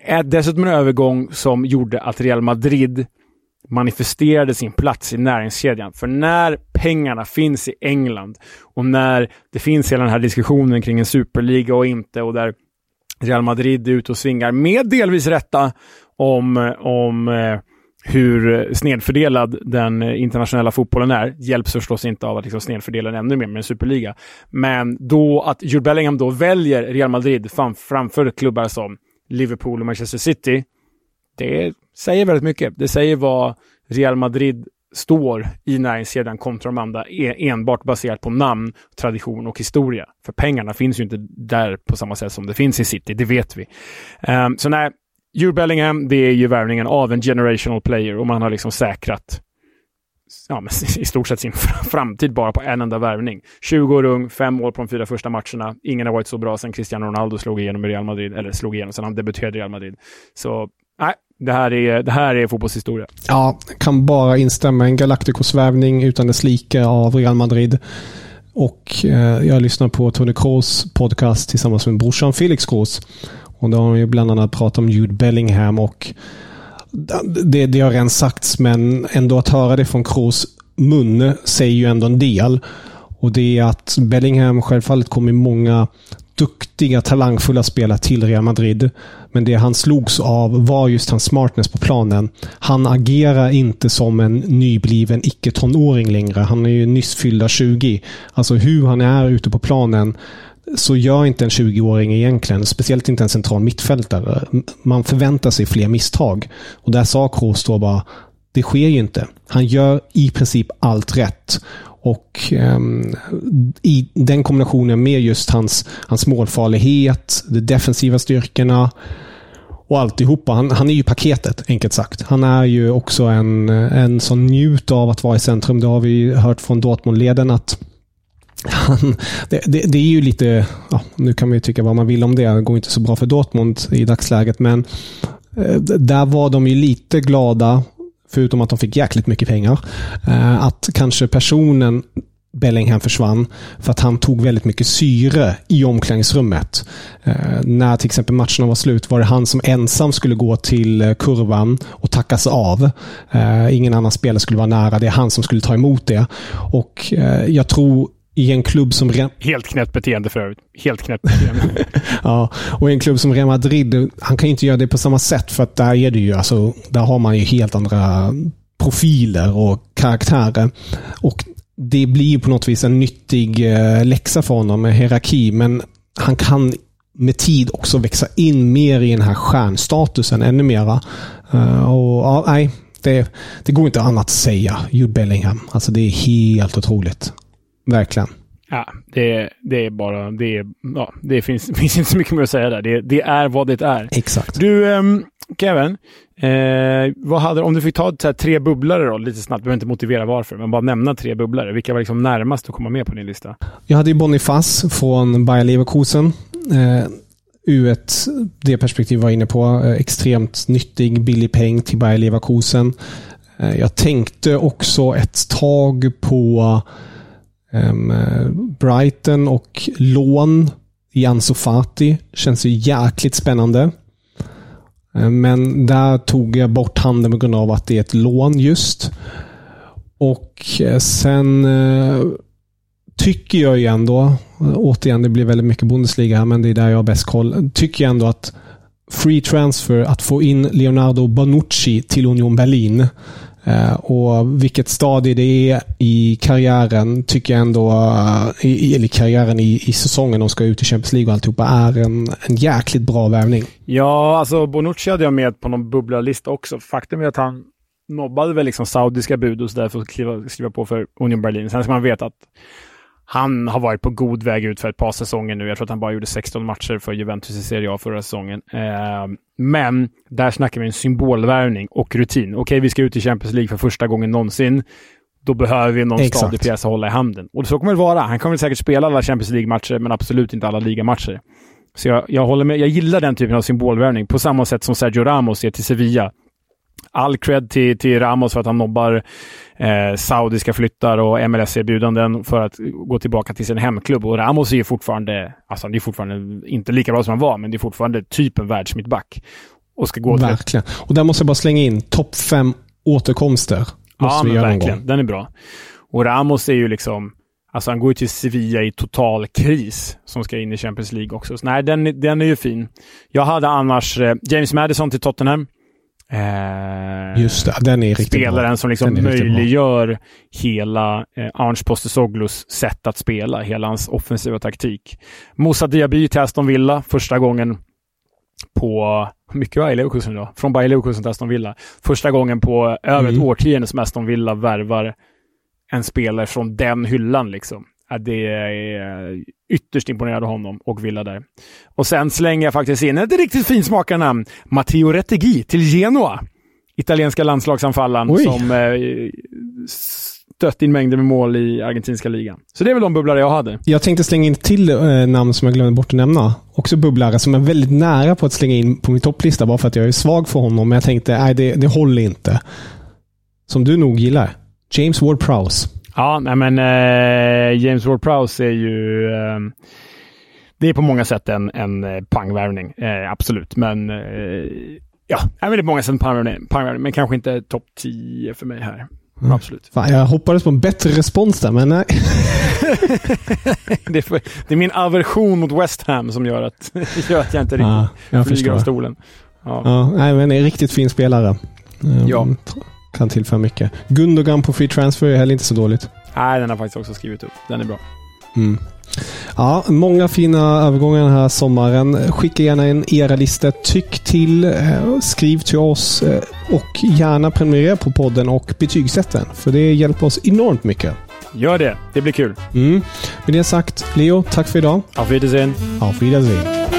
Eh, dessutom en övergång som gjorde att Real Madrid manifesterade sin plats i näringskedjan. För när pengarna finns i England och när det finns hela den här diskussionen kring en superliga och inte och där Real Madrid är ute och svingar med delvis rätta om, om eh, hur snedfördelad den internationella fotbollen är. Hjälps förstås inte av att liksom snedfördela den ännu mer med en superliga. Men då att Jude Bellingham då väljer Real Madrid fram, framför klubbar som Liverpool och Manchester City det säger väldigt mycket. Det säger vad Real Madrid står i näringskedjan kontra de andra e, enbart baserat på namn, tradition och historia. För pengarna finns ju inte där på samma sätt som det finns i City, det vet vi. Um, så nej, Jude Bellingham, det är ju värvningen av en generational player och man har liksom säkrat ja, men i stort sett sin framtid bara på en enda värvning. 20 år ung, fem mål på de fyra första matcherna. Ingen har varit så bra sedan Cristiano Ronaldo slog igenom i Real Madrid, eller slog igenom sedan han debuterade i Real Madrid. Så nej, det här är, det här är fotbollshistoria. Ja, kan bara instämma. En Galacticos-värvning utan dess like av Real Madrid. Och eh, jag lyssnar på Tony Kroos podcast tillsammans med brorsan Felix Kroos. Och då har de ju bland annat pratat om Jude Bellingham och det, det har redan sagts, men ändå att höra det från Kroos mun säger ju ändå en del. Och det är att Bellingham självfallet kommer många duktiga, talangfulla spelare till Real Madrid. Men det han slogs av var just hans smartness på planen. Han agerar inte som en nybliven icke-tonåring längre. Han är ju nyss fyllda 20. Alltså hur han är ute på planen så gör inte en 20-åring egentligen. Speciellt inte en central mittfältare. Man förväntar sig fler misstag. Och där sa Kroos då bara, det sker ju inte. Han gör i princip allt rätt. Och um, i den kombinationen med just hans, hans målfarlighet, de defensiva styrkorna och alltihopa. Han, han är ju paketet, enkelt sagt. Han är ju också en, en som njuter av att vara i centrum. Det har vi hört från Dortmund-leden att han, det, det, det, är ju lite, ja, nu kan man ju tycka vad man vill om det. Det går inte så bra för Dortmund i dagsläget, men eh, där var de ju lite glada, förutom att de fick jäkligt mycket pengar, eh, att kanske personen Bellingham försvann för att han tog väldigt mycket syre i omklädningsrummet. Eh, när till exempel matcherna var slut var det han som ensam skulle gå till eh, kurvan och tackas av. Eh, ingen annan spelare skulle vara nära. Det är han som skulle ta emot det. Och eh, jag tror i en klubb som... Helt knäppt beteende för övrigt. Helt knäppt beteende. ja, och i en klubb som Real Madrid, han kan inte göra det på samma sätt för att där är det ju, alltså, där har man ju helt andra profiler och karaktärer. Och det blir på något vis en nyttig eh, läxa för honom med hierarki, men han kan med tid också växa in mer i den här stjärnstatusen ännu mera. Uh, och ja, nej, det, det går inte annat att säga. Jude Bellingham. Alltså det är helt otroligt. Verkligen. Ja, det, det är bara... Det, ja, det finns, finns inte så mycket mer att säga där. Det, det är vad det är. Exakt. Du, um, Kevin. Eh, vad hade, om du fick ta här, tre bubblare då, lite snabbt. Du behöver inte motivera varför, men bara nämna tre bubblare. Vilka var liksom närmast att komma med på din lista? Jag hade ju Boniface från Bayer Leverkusen. Eh, ur ett, det perspektiv var inne på. Eh, extremt nyttig, billig peng till Bayer Leverkusen. Eh, jag tänkte också ett tag på Ehm, Brighton och lån i Ansu Fati känns ju jäkligt spännande. Ehm, men där tog jag bort handen på grund av att det är ett lån just. Och eh, sen eh, tycker jag ju ändå, återigen det blir väldigt mycket Bundesliga här, men det är där jag har bäst koll. Tycker jag ändå att free transfer, att få in Leonardo Bonucci till Union Berlin Eh, och vilket stadie det är i karriären tycker jag ändå, eh, eller karriären i, i säsongen, de ska ut i Champions League och alltihopa, är en, en jäkligt bra värvning. Ja, alltså Bonucci hade jag med på någon bubblarlista också. Faktum är att han nobbade väl liksom saudiska bud och sådär för att skriva, skriva på för Union Berlin. Sen ska man veta att han har varit på god väg ut för ett par säsonger nu. Jag tror att han bara gjorde 16 matcher för Juventus i Serie A förra säsongen. Eh, men där snackar vi en symbolvärvning och rutin. Okej, okay, vi ska ut i Champions League för första gången någonsin. Då behöver vi någon stadig pjäs att hålla i handen. Och så kommer det vara. Han kommer säkert spela alla Champions League-matcher, men absolut inte alla ligamatcher. Så jag, jag, håller med. Jag gillar den typen av symbolvärvning, på samma sätt som Sergio Ramos är till Sevilla all cred till, till Ramos för att han nobbar eh, saudiska flyttar och MLS-erbjudanden för att gå tillbaka till sin hemklubb. Och Ramos är ju fortfarande, alltså han är fortfarande inte lika bra som han var, men det är fortfarande typ en världsmittback. Och ska gå Verkligen. Till... Och där måste jag bara slänga in topp fem återkomster. Måste ja, vi men verkligen. Den är bra. Och Ramos är ju liksom, alltså han går ju till Sevilla i total kris som ska in i Champions League också. Så nej, den, den är ju fin. Jag hade annars eh, James Madison till Tottenham. Eh, Just det, den är riktigt Spelaren bra. som liksom möjliggör hela eh, Arns Postesoglus sätt att spela, hela hans offensiva taktik. Moussa Diaby till Aston Villa, första gången på, mycket Bayer Leverkusen då, från Bayer Leverkusen till Aston Villa. Första gången på över Mm. ett årtionde som Aston Villa värvar en spelare från den hyllan liksom. Det är ytterst imponerad av honom och Villa där. Och sen slänger jag faktiskt in ett riktigt finsmakande namn. Matteo Rettegui till Genoa. Italienska landslagsanfallaren Oj. som eh, stött in mängder med mål i argentinska ligan. Så det är väl de bubblare jag hade. Jag tänkte slänga in till eh, namn som jag glömde bort att nämna. Också bubblare som är väldigt nära på att slänga in på min topplista bara för att jag är svag för honom. Men jag tänkte, nej det, det håller inte. Som du nog gillar. James Ward-Prowse. Ja, nej men eh, James Ward-Prowse är ju... Eh, det är på många sätt en, en eh, pangvärvning, eh, absolut. Men eh, ja, men det är på många sätt en pangvärvning, pangvärvning men kanske inte topp 10 för mig här. Mm. Absolut. Fan, jag hoppades på en bättre respons där, men nej. det, är för, det är min aversion mot West Ham som gör att, gör att jag inte riktigt Ja, jag flyger av stolen. Ja. Ja, nej, men en riktigt fin spelare. Ehm, Ja. Kan tillföra mycket. Gundogan på free transfer är heller inte så dåligt. Nej, den har faktiskt också skrivit upp. Den är bra. Mm. Ja, många fina övergångar den här sommaren. Skicka gärna in era listor. Tyck till, eh, skriv till oss eh, och gärna prenumerera på podden och betygsätt den. För det hjälper oss enormt mycket. Gör det. Det blir kul. Mm. Med det sagt, Leo, tack för idag. Auf Wiedersehen. Auf Wiedersehen.